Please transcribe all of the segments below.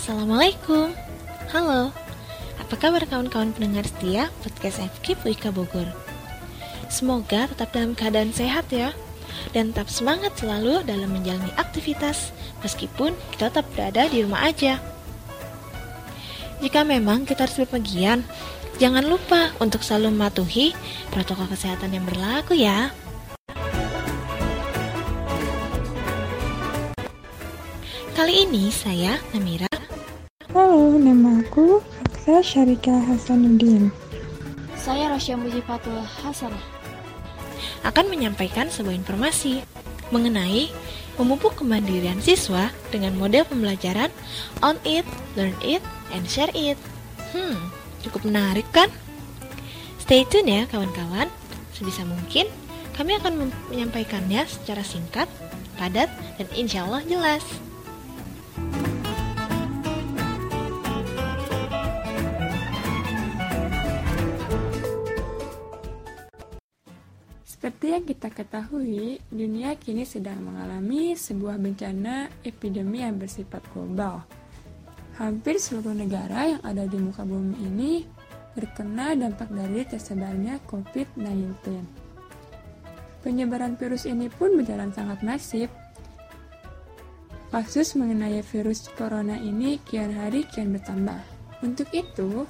Assalamualaikum. Halo. Apa kabar kawan-kawan pendengar setia podcast FK Wika Bogor? Semoga tetap dalam keadaan sehat ya Dan tetap semangat selalu dalam menjalani aktivitas Meskipun kita tetap berada di rumah aja. Jika memang kita harus berpergian Jangan lupa untuk selalu mematuhi protokol kesehatan yang berlaku ya. Kali ini saya, Namira, Halo, nama aku Aksa Syarika Hasanuddin. Saya Rasya Mujifatul Hasanah. akan menyampaikan sebuah informasi mengenai memupuk kemandirian siswa dengan model pembelajaran on it, learn it, and share it. Hmm, cukup menarik kan? Stay tune ya kawan-kawan. Sebisa mungkin kami akan menyampaikannya secara singkat, padat, dan insya Allah jelas. Seperti yang kita ketahui, dunia kini sedang mengalami sebuah bencana epidemi yang bersifat global. Hampir seluruh negara yang ada di muka bumi ini terkena dampak dari tersebarnya COVID-19. Penyebaran virus ini pun berjalan sangat masif. Kasus mengenai virus corona ini kian hari kian bertambah. Untuk itu,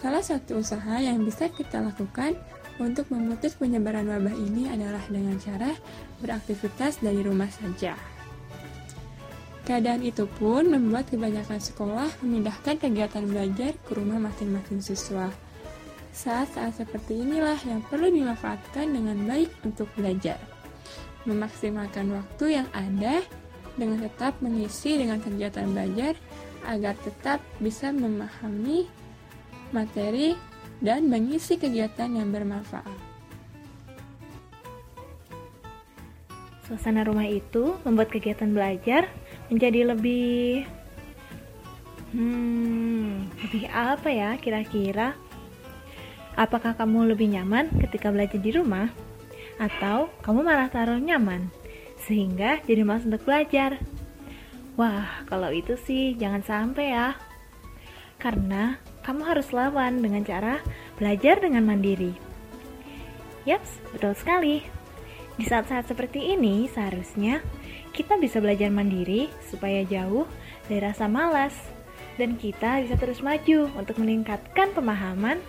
salah satu usaha yang bisa kita lakukan untuk memutus penyebaran wabah ini adalah dengan cara beraktivitas dari rumah saja. Keadaan itu pun membuat kebanyakan sekolah memindahkan kegiatan belajar ke rumah masing-masing siswa. Saat-saat seperti inilah yang perlu dimanfaatkan dengan baik untuk belajar. Memaksimalkan waktu yang ada dengan tetap mengisi dengan kegiatan belajar agar tetap bisa memahami materi dan mengisi kegiatan yang bermanfaat. Suasana rumah itu membuat kegiatan belajar menjadi lebih Hmm, lebih apa ya kira-kira? Apakah kamu lebih nyaman ketika belajar di rumah? Atau kamu malah taruh nyaman sehingga jadi malas untuk belajar? Wah, kalau itu sih jangan sampai ya. Karena kamu harus lawan dengan cara belajar dengan mandiri. Yaps, betul sekali. Di saat-saat seperti ini, seharusnya kita bisa belajar mandiri supaya jauh dari rasa malas dan kita bisa terus maju untuk meningkatkan pemahaman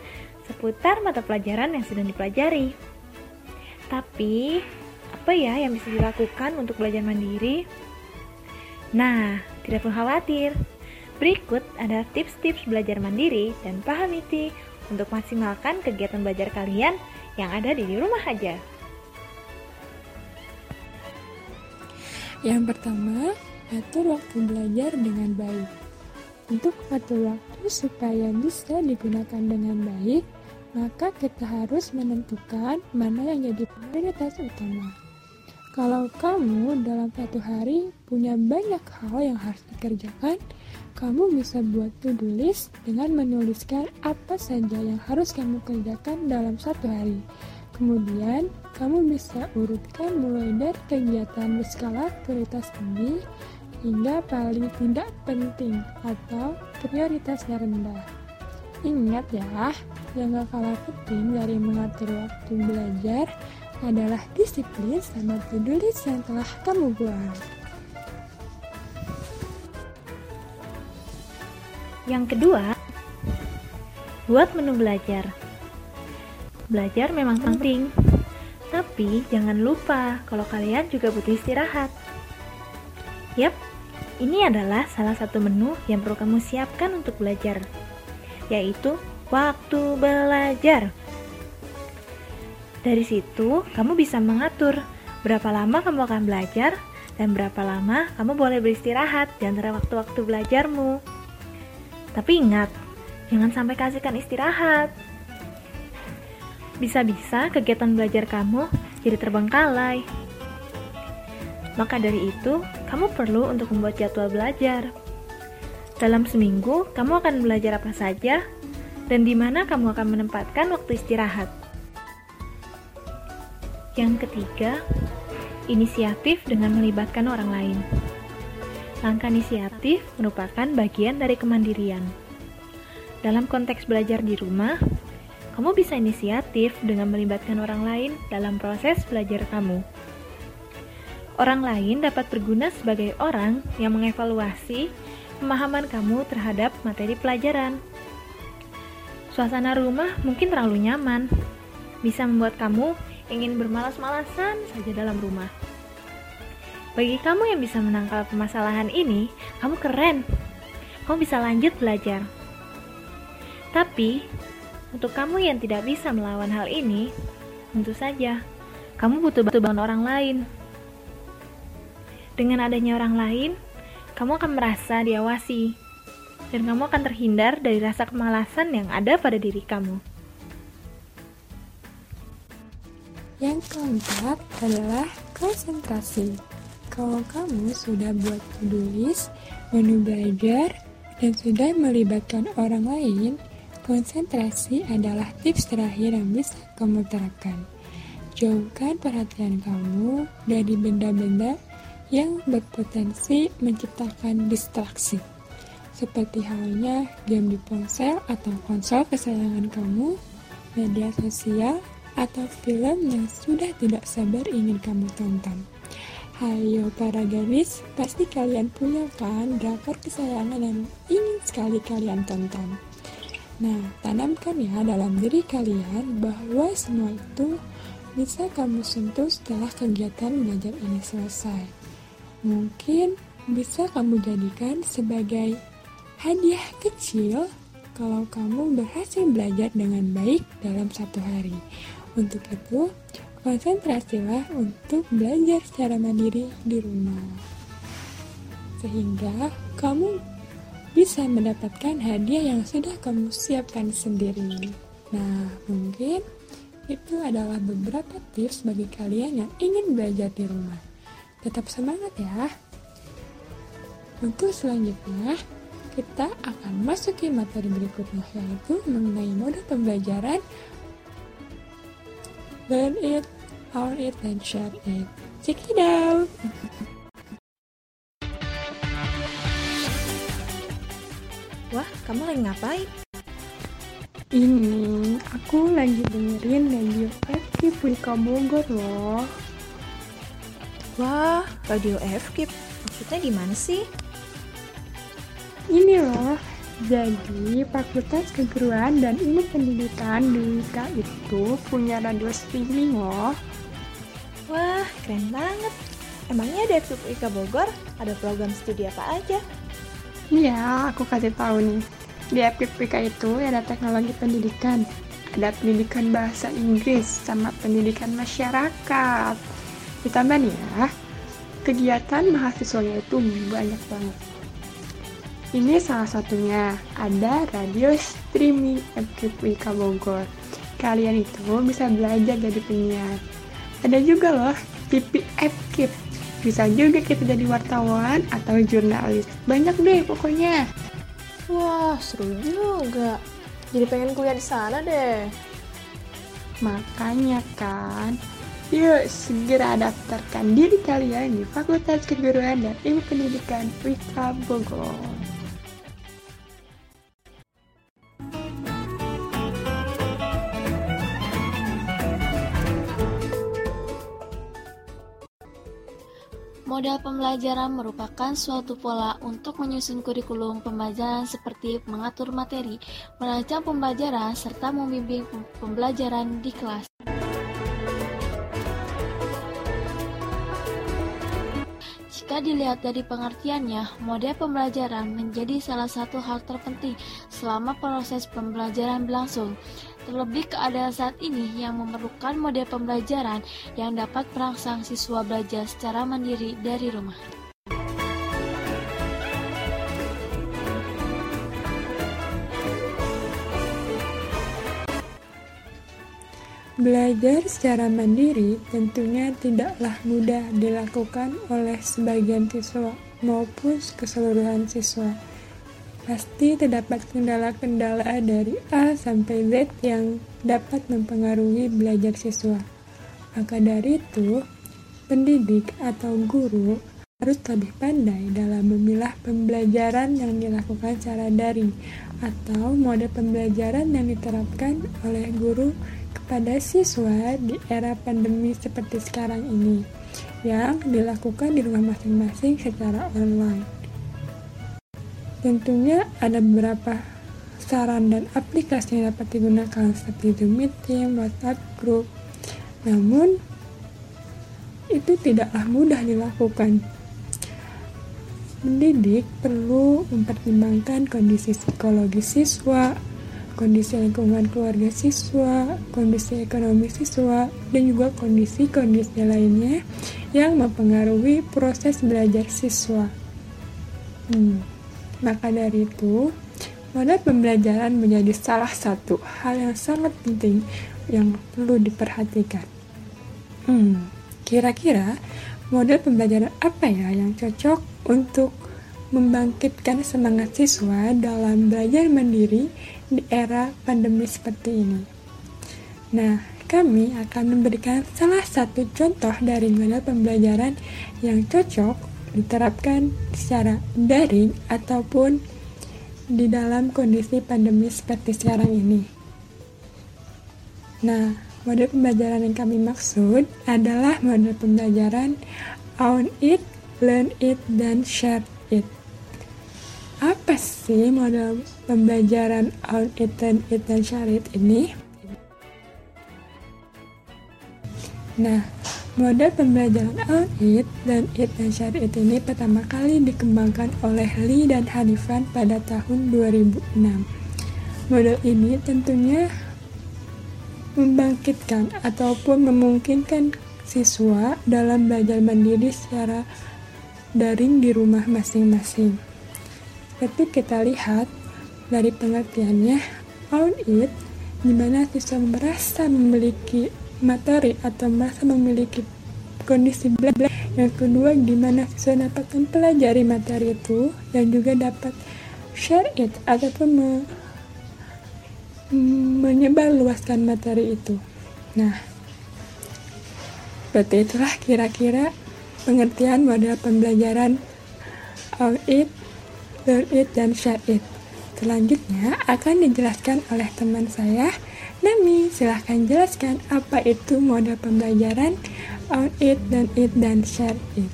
seputar mata pelajaran yang sedang dipelajari. Tapi, apa ya yang bisa dilakukan untuk belajar mandiri? Nah, tidak perlu khawatir. Berikut ada tips-tips belajar mandiri dan pahamiti untuk maksimalkan kegiatan belajar kalian yang ada di rumah aja. Yang pertama, atur waktu belajar dengan baik. Untuk atur waktu supaya bisa digunakan dengan baik, maka kita harus menentukan mana yang jadi prioritas utama. Kalau kamu dalam satu hari punya banyak hal yang harus dikerjakan, kamu bisa buat to-do list dengan menuliskan apa saja yang harus kamu kerjakan dalam satu hari. Kemudian, kamu bisa urutkan mulai dari kegiatan berskala prioritas tinggi hingga paling tidak penting atau prioritasnya rendah. Ingat ya, yang gak kalah penting dari mengatur waktu belajar adalah disiplin sama to-do list yang telah kamu buat. Yang kedua, buat menu belajar. Belajar memang penting, tapi jangan lupa kalau kalian juga butuh istirahat. Yap, ini adalah salah satu menu yang perlu kamu siapkan untuk belajar, yaitu waktu belajar. Dari situ, kamu bisa mengatur berapa lama kamu akan belajar dan berapa lama kamu boleh beristirahat di antara waktu-waktu belajarmu. Tapi ingat, jangan sampai kasihkan istirahat. Bisa-bisa kegiatan belajar kamu jadi terbengkalai. Maka dari itu, kamu perlu untuk membuat jadwal belajar. Dalam seminggu, kamu akan belajar apa saja dan di mana kamu akan menempatkan waktu istirahat. Yang ketiga, inisiatif dengan melibatkan orang lain. Langkah inisiatif merupakan bagian dari kemandirian. Dalam konteks belajar di rumah, kamu bisa inisiatif dengan melibatkan orang lain dalam proses belajar kamu. Orang lain dapat berguna sebagai orang yang mengevaluasi pemahaman kamu terhadap materi pelajaran. Suasana rumah mungkin terlalu nyaman, bisa membuat kamu ingin bermalas-malasan saja dalam rumah. Bagi kamu yang bisa menangkal permasalahan ini, kamu keren. Kamu bisa lanjut belajar. Tapi, untuk kamu yang tidak bisa melawan hal ini, tentu saja kamu butuh bantuan orang lain. Dengan adanya orang lain, kamu akan merasa diawasi, dan kamu akan terhindar dari rasa kemalasan yang ada pada diri kamu. Yang keempat adalah konsentrasi. Kalau kamu sudah buat tulis, menu belajar, dan sudah melibatkan orang lain, konsentrasi adalah tips terakhir yang bisa kamu terapkan. Jauhkan perhatian kamu dari benda-benda yang berpotensi menciptakan distraksi. Seperti halnya game di ponsel atau konsol kesayangan kamu, media sosial, atau film yang sudah tidak sabar ingin kamu tonton. Hayo para gadis, pasti kalian punya kan drakor kesayangan yang ingin sekali kalian tonton. Nah, tanamkan ya dalam diri kalian bahwa semua itu bisa kamu sentuh setelah kegiatan belajar ini selesai. Mungkin bisa kamu jadikan sebagai hadiah kecil kalau kamu berhasil belajar dengan baik dalam satu hari. Untuk itu, konsentrasilah untuk belajar secara mandiri di rumah. Sehingga kamu bisa mendapatkan hadiah yang sudah kamu siapkan sendiri. Nah, mungkin itu adalah beberapa tips bagi kalian yang ingin belajar di rumah. Tetap semangat ya. Untuk selanjutnya, kita akan masuki materi berikutnya yaitu mengenai mode pembelajaran learn it, own it, and share it. Check it out! Wah, kamu lagi ngapain? Ini aku lagi dengerin radio FK Wika Bogor loh. Wah, radio FKIP. Maksudnya gimana sih? Ini loh, jadi Fakultas Keguruan dan Ilmu Pendidikan di Wika itu punya radio streaming loh. Wah, keren banget. Emangnya di FKIP Wika Bogor ada program studi apa aja? Iya, aku kasih tahu nih. Di FKIP itu ada teknologi pendidikan, ada pendidikan bahasa Inggris, sama pendidikan masyarakat. Ditambah nih ya, kegiatan mahasiswanya itu banyak banget. Ini salah satunya, ada radio streaming FKIP Wika Bogor. Kalian itu bisa belajar jadi penyiar. Ada juga loh, TV FKIP. Bisa juga kita jadi wartawan atau jurnalis. Banyak deh pokoknya. Wah, seru juga. Jadi pengen kuliah di sana deh. Makanya kan, yuk segera daftarkan diri kalian di Fakultas Keguruan dan Ilmu Pendidikan Wika Bogor. Model pembelajaran merupakan suatu pola untuk menyusun kurikulum pembelajaran seperti mengatur materi, merancang pembelajaran, serta membimbing pembelajaran di kelas. Jika dilihat dari pengertiannya, model pembelajaran menjadi salah satu hal terpenting selama proses pembelajaran berlangsung. Terlebih keadaan saat ini yang memerlukan model pembelajaran yang dapat merangsang siswa belajar secara mandiri dari rumah. Belajar secara mandiri tentunya tidaklah mudah dilakukan oleh sebagian siswa maupun keseluruhan siswa. Pasti terdapat kendala-kendala dari A sampai Z yang dapat mempengaruhi belajar siswa. Maka dari itu, pendidik atau guru harus lebih pandai dalam memilah pembelajaran yang dilakukan secara daring atau mode pembelajaran yang diterapkan oleh guru kepada siswa di era pandemi seperti sekarang ini yang dilakukan di rumah masing-masing secara online. Tentunya ada beberapa saran dan aplikasi yang dapat digunakan seperti Zoom Meeting, WhatsApp Group. Namun, itu tidaklah mudah dilakukan Mendidik perlu mempertimbangkan kondisi psikologis siswa, kondisi lingkungan keluarga siswa, kondisi ekonomi siswa, dan juga kondisi-kondisi lainnya yang mempengaruhi proses belajar siswa. Hmm, maka dari itu, model pembelajaran menjadi salah satu hal yang sangat penting yang perlu diperhatikan. Hmm, kira-kira model pembelajaran apa ya yang cocok untuk membangkitkan semangat siswa dalam belajar mandiri di era pandemi seperti ini. Nah, kami akan memberikan salah satu contoh dari model pembelajaran yang cocok diterapkan secara daring ataupun di dalam kondisi pandemi seperti sekarang ini. Nah, model pembelajaran yang kami maksud adalah model pembelajaran own it learn it, dan share it. Apa sih model pembelajaran own it, learn it, dan share it ini? Nah, model pembelajaran own it, learn it, dan it ini pertama kali dikembangkan oleh Lee dan Hanifan pada tahun 2006. Model ini tentunya membangkitkan ataupun memungkinkan siswa dalam belajar mandiri secara daring di rumah masing-masing. Seperti kita lihat dari pengertiannya, own it, di mana siswa merasa memiliki materi atau merasa memiliki kondisi belajar. Yang kedua, di mana siswa dapat mempelajari materi itu dan juga dapat share it ataupun me menyebarluaskan materi itu. Nah, seperti itulah kira-kira pengertian model pembelajaran All It, Learn It, dan Share It. Selanjutnya akan dijelaskan oleh teman saya, Nami. Silahkan jelaskan apa itu model pembelajaran All It, Learn It, dan Share It.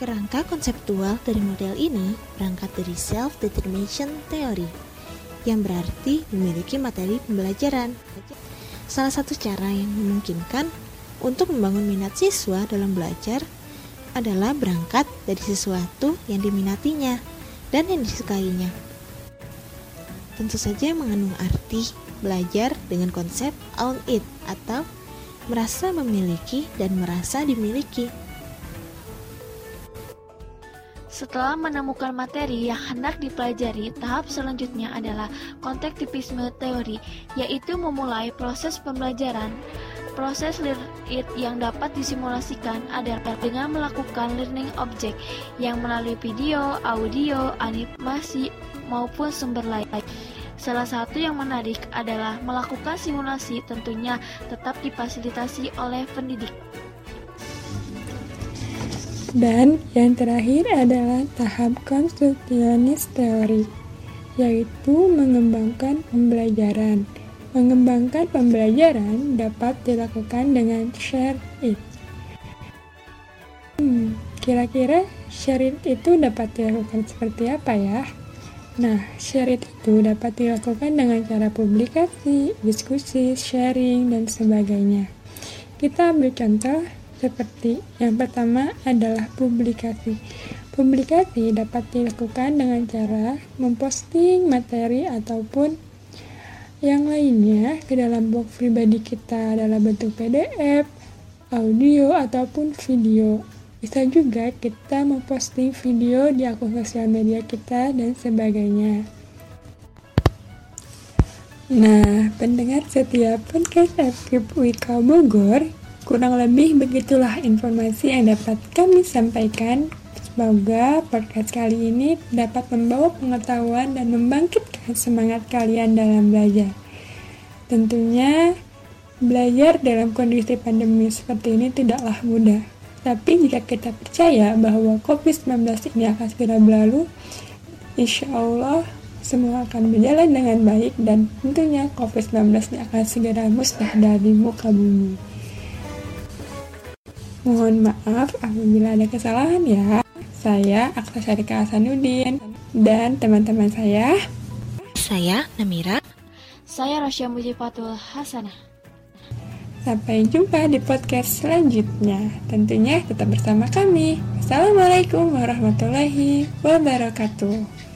Kerangka konseptual dari model ini berangkat dari self-determination theory, yang berarti memiliki materi pembelajaran. Salah satu cara yang memungkinkan untuk membangun minat siswa dalam belajar adalah berangkat dari sesuatu yang diminatinya dan yang disukainya. Tentu saja mengandung arti belajar dengan konsep own it atau merasa memiliki dan merasa dimiliki. Setelah menemukan materi yang hendak dipelajari, tahap selanjutnya adalah kontektivisme teori, yaitu memulai proses pembelajaran. Proses learn it yang dapat disimulasikan adalah dengan melakukan learning object yang melalui video, audio, animasi, maupun sumber lain. Salah satu yang menarik adalah melakukan simulasi tentunya tetap difasilitasi oleh pendidik. Dan yang terakhir adalah tahap konstruksionis teori, yaitu mengembangkan pembelajaran. Mengembangkan pembelajaran dapat dilakukan dengan share it. Hmm, kira-kira share it itu dapat dilakukan seperti apa ya? Nah, share it itu dapat dilakukan dengan cara publikasi, diskusi, sharing, dan sebagainya. Kita ambil contoh seperti yang pertama adalah publikasi. Publikasi dapat dilakukan dengan cara memposting materi ataupun yang lainnya ke dalam blog pribadi kita dalam bentuk PDF, audio, ataupun video. Bisa juga kita memposting video di akun sosial media kita dan sebagainya. Nah, pendengar setiap podcast FKIP Wika Bogor, Kurang lebih begitulah informasi yang dapat kami sampaikan. Semoga podcast kali ini dapat membawa pengetahuan dan membangkitkan semangat kalian dalam belajar. Tentunya Belajar dalam kondisi pandemi seperti ini tidaklah mudah. Tapi jika kita percaya bahwa COVID-19 ini akan segera berlalu, insya Allah semua akan berjalan dengan baik dan tentunya COVID-19 ini akan segera musnah dari muka bumi. Mohon maaf apabila ada kesalahan ya. Saya Aksa Syarika Hasanuddin dan teman-teman saya. Saya Namira. Saya Rasya Mujifatul Hasanah. Sampai jumpa di podcast selanjutnya. Tentunya tetap bersama kami. Assalamualaikum warahmatullahi wabarakatuh.